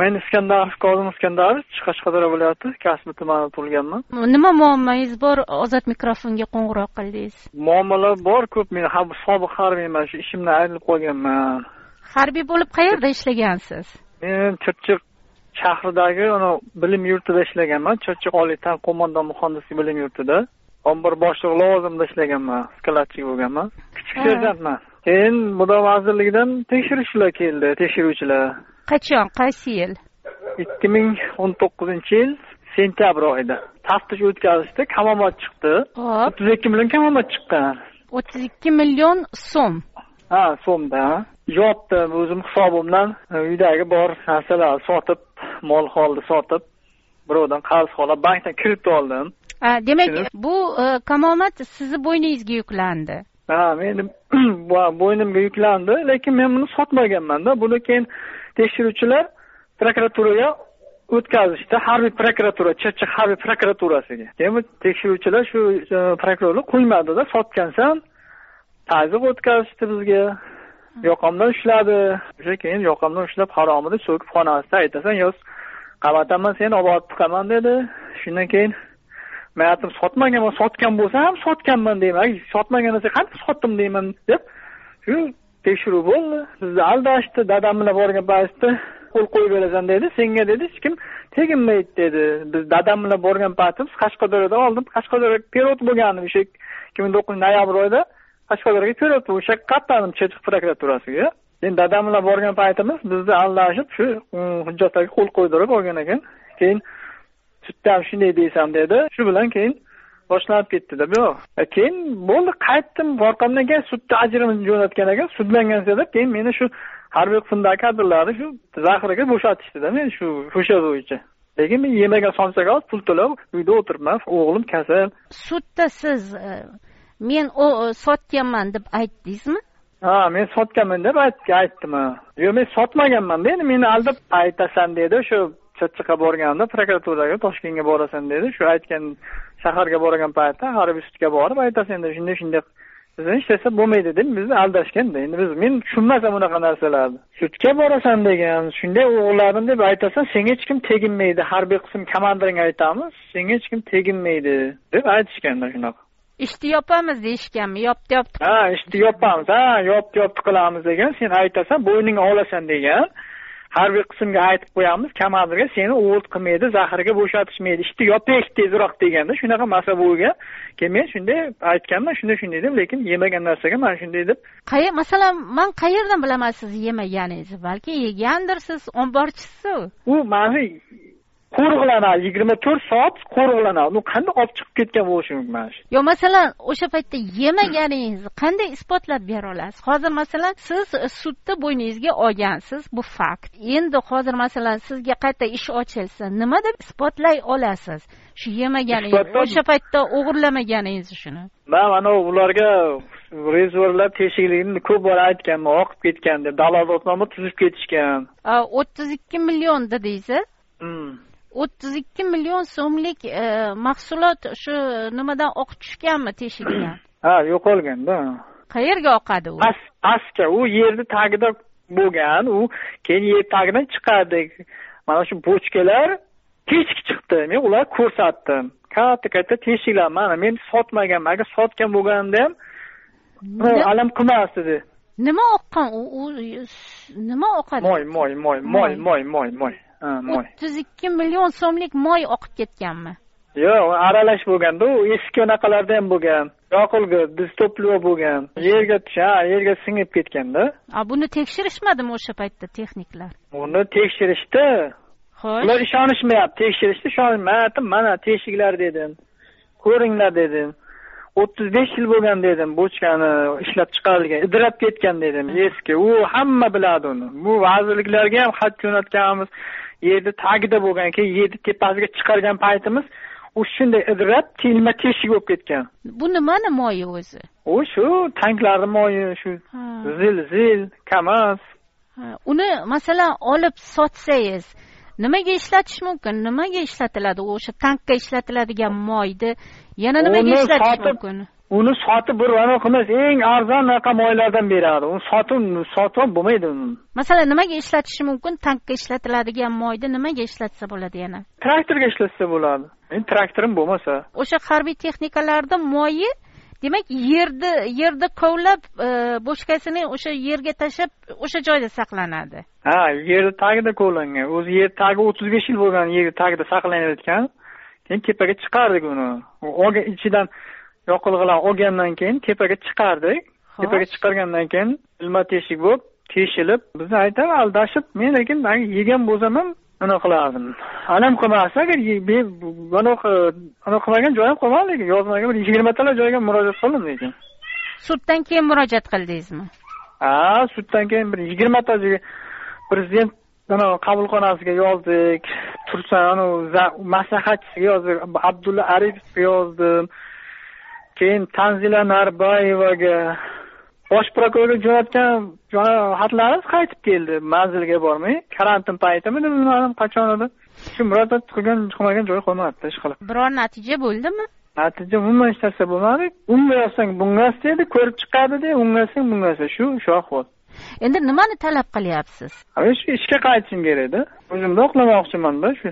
men iskandarov kozim iskandarov qashqadaryo viloyati kasbi tumanida tug'ilganman. Nima muammongiz bor? Ozod mikrofonga qo'ng'iroq qildingiz muammolar bor ko'p. Men sobiq harbiyman shu ishimdan ayrilib qolganman. Harbiy bo'lib qayerda ishlagansiz? Men chirchiq shahridagi bilim yurtida ishlaganman. Chirchiq oliy ta'lim qo'mondon muhandislik bilim yurtida. Ombor boshlig'i lavozimida ishlaganman. Skladchik bo'lganman. Kichik serjantman. Keyin mudofaa vazirligidan tekshiruvchilar keldi tekshiruvchilar qachon? Qaysi yil? ikki ming o'n to'qqizinchi yil sentyabr oyida. Taftish o'tkazishdi kamomad chiqdi. Hop. o'ttiz ikki million kamomad chiqqan. o'ttiz ikki million so'm. Ha so'mda. Yopdim o'zim hisobimdan. Uydagi bor narsalarni sotib mol holni sotib birovdan qarz olib bankdan kredit oldim. Demak bu e, kamomad sizni bo'yningizga yuklandi. Ha meni bo'ynimga yuklandi lekin men buni sotmaganmanda. Buni keyin tekshiruvchilar prokuraturaga o'tkazishdi. Harbiy prokuratura chirchiq harbiy prokuraturasiga keyin tekshiruvchilar shu e, prokurorlar qo'ymadida sotgansan tazyiq o'tkazishdi bizga. Yoqamdan ushladi. O'sha keyin yoqamdan ushlab haromida so'kib xonasida aytasan yo qamataman seni olib borib tiqaman dedi. Shundan keyin men aytdim sotmaganman sotgan bo'lsa ham sotganman deyman. Sotmagan desa qanday sotdim deyman deb. Shu tekshiruv bo'ldi. Bizni aldashdi dadam bilan borgan paytda qo'l qo'yib berasan dedi. Senga dedi hech kim teginmaydi dedi. Biz dadam bilan borgan paytimiz qashqadaryoda oldin qashqadaryo перевод bo'lgandim o'sha ikki ming to'qqizinchi noyabr oyida qashqadaryoga перевод o'sha qatnadim chirchiq prokuraturasiga. Keyin dadam bilan borgan paytimiz bizni aldashib shu hujjatlarga qo'l qo'ydirib olgan ekan. Keyin sudda ham shunday deysan dedi. Shu bilan keyin boshlanib ketdida. Bu keyin bo'ldi qaytdim orqamdan keyin sudda ajrimni jo'natgan ekan sudlangan deb keyin meni shu harbiy qismdagi kadrlarni shu zaxiraga bo'shatishdida men shu o'sha bo'yicha. Lekin men yemagan somsaga pul to'lab uyda o'tiribman o'g'lim kasal. Sudda siz e, men u sotganman deb aytdingizmi? Ha men sotganman deb aytdim yo'q men sotmaganmanda endi meni aldab aytasan dedi shu chirchiqqa borganimda prokuraturaga toshkentga borasan dedi. Shu aytgan shaharga borgan paytda harbiy sudga borib aytasan endi shunday shunday bizni hech narsa bo'lmaydi deb bizni aldashganda endi biz men tushunmasam unaqa narsalarni. Sudga borasan degan shunday o'g'illarni deb aytasan senga hech kim teginmaydi. Harbiy qism komandiringga aytamiz senga hech kim teginmaydi deb aytishganda shunaqa. Ishni yopamiz deyishganmi? Yopdi yopdi. Ha ishni yopamiz. Ha yopdi yopdi qilamiz degan sen aytasan bo'yningga olasan degan harbiy qismga aytib qo'yamiz komandirga seni o'g'it qilmaydi zaxirga bo'shatishmaydi. Ishni yopaylik tezroq deganda shunaqa masala bo'lgan keyin men shunday aytganman shunday shunday deb lekin yemagan narsaga mana shunday deb. Qayer masalan man qayerdan bilaman siz yemaganingizni balki yegandirsiz omborchisizu? U mana qo'riqlanadi yigirma to'rt soat qo'riqlanadi u qanday olib chiqib ketgan bo'lishi mumkin mana shu? Yo masalan o'sha paytda yemaganingizni qanday isbotlab bera olasiz? Hozir masalan siz sudda bo'yningizga olgansiz bu fakt. Endi hozir masalan sizga qayta ish ochilsa nima deb isbotlay olasiz? Shu yemaganingizni o'sha paytda o'g'irlamaganingizni shuni man mana ularga rezervlar teshikligini ko'p bor aytganman oqib ketgan deb. Dalolatnoma tuzib ketishgan. O'ttiz ikki million dedingiz hmm. O'ttiz ikki million so'mlik e, mahsulot shu nimadan oqib tushganmi teshikdan? Ha yo'qolganda. Qayerga oqadi u? Pastga u yerni tagida bo'lgan u keyin yer tagidan chiqadi. Mana shu bochkalar teshik chiqdi. Men ularni ko'rsatdim. Katta katta teshiklar mana men sotmaganman agar sotgan bo'lganimda ham alam qilmasdi nima oqqan u nima oqadi? Moy moy moy. moy moy moy moy o'ttiz ikki million so'mlik moy oqib ketganmi? Yo'q aralash bo'lganda u eski anaqalarda ham bo'lgan yoqilg'i to'pливо bo'lgan yerga ha yerga singib ketganda. A buni tekshirishmadimi o'sha paytda texniklar? Uni tekshirishdi. Xo'sh. Ular ishonishmayapti tekshirishdi ishonishmayapti mana teshiklar dedim ko'ringlar dedim o'ttiz besh yil bo'lgan dedim bochkani ishlab chiqarilgan idrab ketgan dedim eski u hamma biladi uni. Bu vazirliklarga ham xat jo'natganmiz yerni tagida bo'lgan keyin yerni tepasiga chiqargan paytimiz u shunday idrab tilma teshik bo'lib ketgan. Bu nimani moyi o'zi? U shu tanklarni moyi shu zil zil kamaz uni masalan olib sotsangiz nimaga ishlatish mumkin? Nimaga ishlatiladi? O'sha tankga ishlatiladigan moyni yana nimaga ishlatish mumkin uni sotib bir anaqa emas eng arzon anaqa moylardan beradi. Uni sotib sotib bo'lmaydi uni. Masalan nimaga ishlatishi mumkin? Tankga ishlatiladigan moyni nimaga ishlatsa bo'ladi yana? Traktorga ishlatsa bo'ladi. Endi traktorim bo'lmasa. O'sha harbiy texnikalarda moyi demak yerni yerni kovlab e, bochkasini o'sha yerga tashlab o'sha joyda saqlanadi. Ha yerni tagida kovlangan. O'zi yer tagi o'ttiz besh yil bo'lgan yer tagida saqlanayotgan keyin tepaga chiqardik uni. Ichidan yoqilg'ilar olgandan keyin tepaga chiqardik. Tepaga chiqargandan keyin ilma teshik bo'lib teshilib bizni aytadi aldashib men lekin yegan bo'lsam ham anaqa qilardim. Anam qilmasdi agar anaqa anaqa qilmagan joyim qolmadi lekin yozmagan bir yigirmatala joyga murojaat qildim lekin. Suddan keyin murojaat qildingizmi? Ha suddan keyin bir yigirmata prezident anavi qabulxonasiga yozdik. Tursan anavi maslahatchisiga yozdik. Abdulla aripovga yozdim keyin tanzila narbayevaga bosh prokurorga jo'natgan xatlarimiz qaytib keldi. Manzilga bormay karantin paytimidi bilmadim qachon edi shu murojaat qilgan qilmagan joyi qolmabdi ishqilib biror natija bo'ldimi? Natija umuman hech narsa bo'lmadi. Unga yozsang bunga dedi ko'rib chiqadi de unga yozsang bunga shu shu ahvol. Endi nimani talab qilyapsiz? Shu ishga qaytishim kerakda o'zimda uxlamoqchimanda shu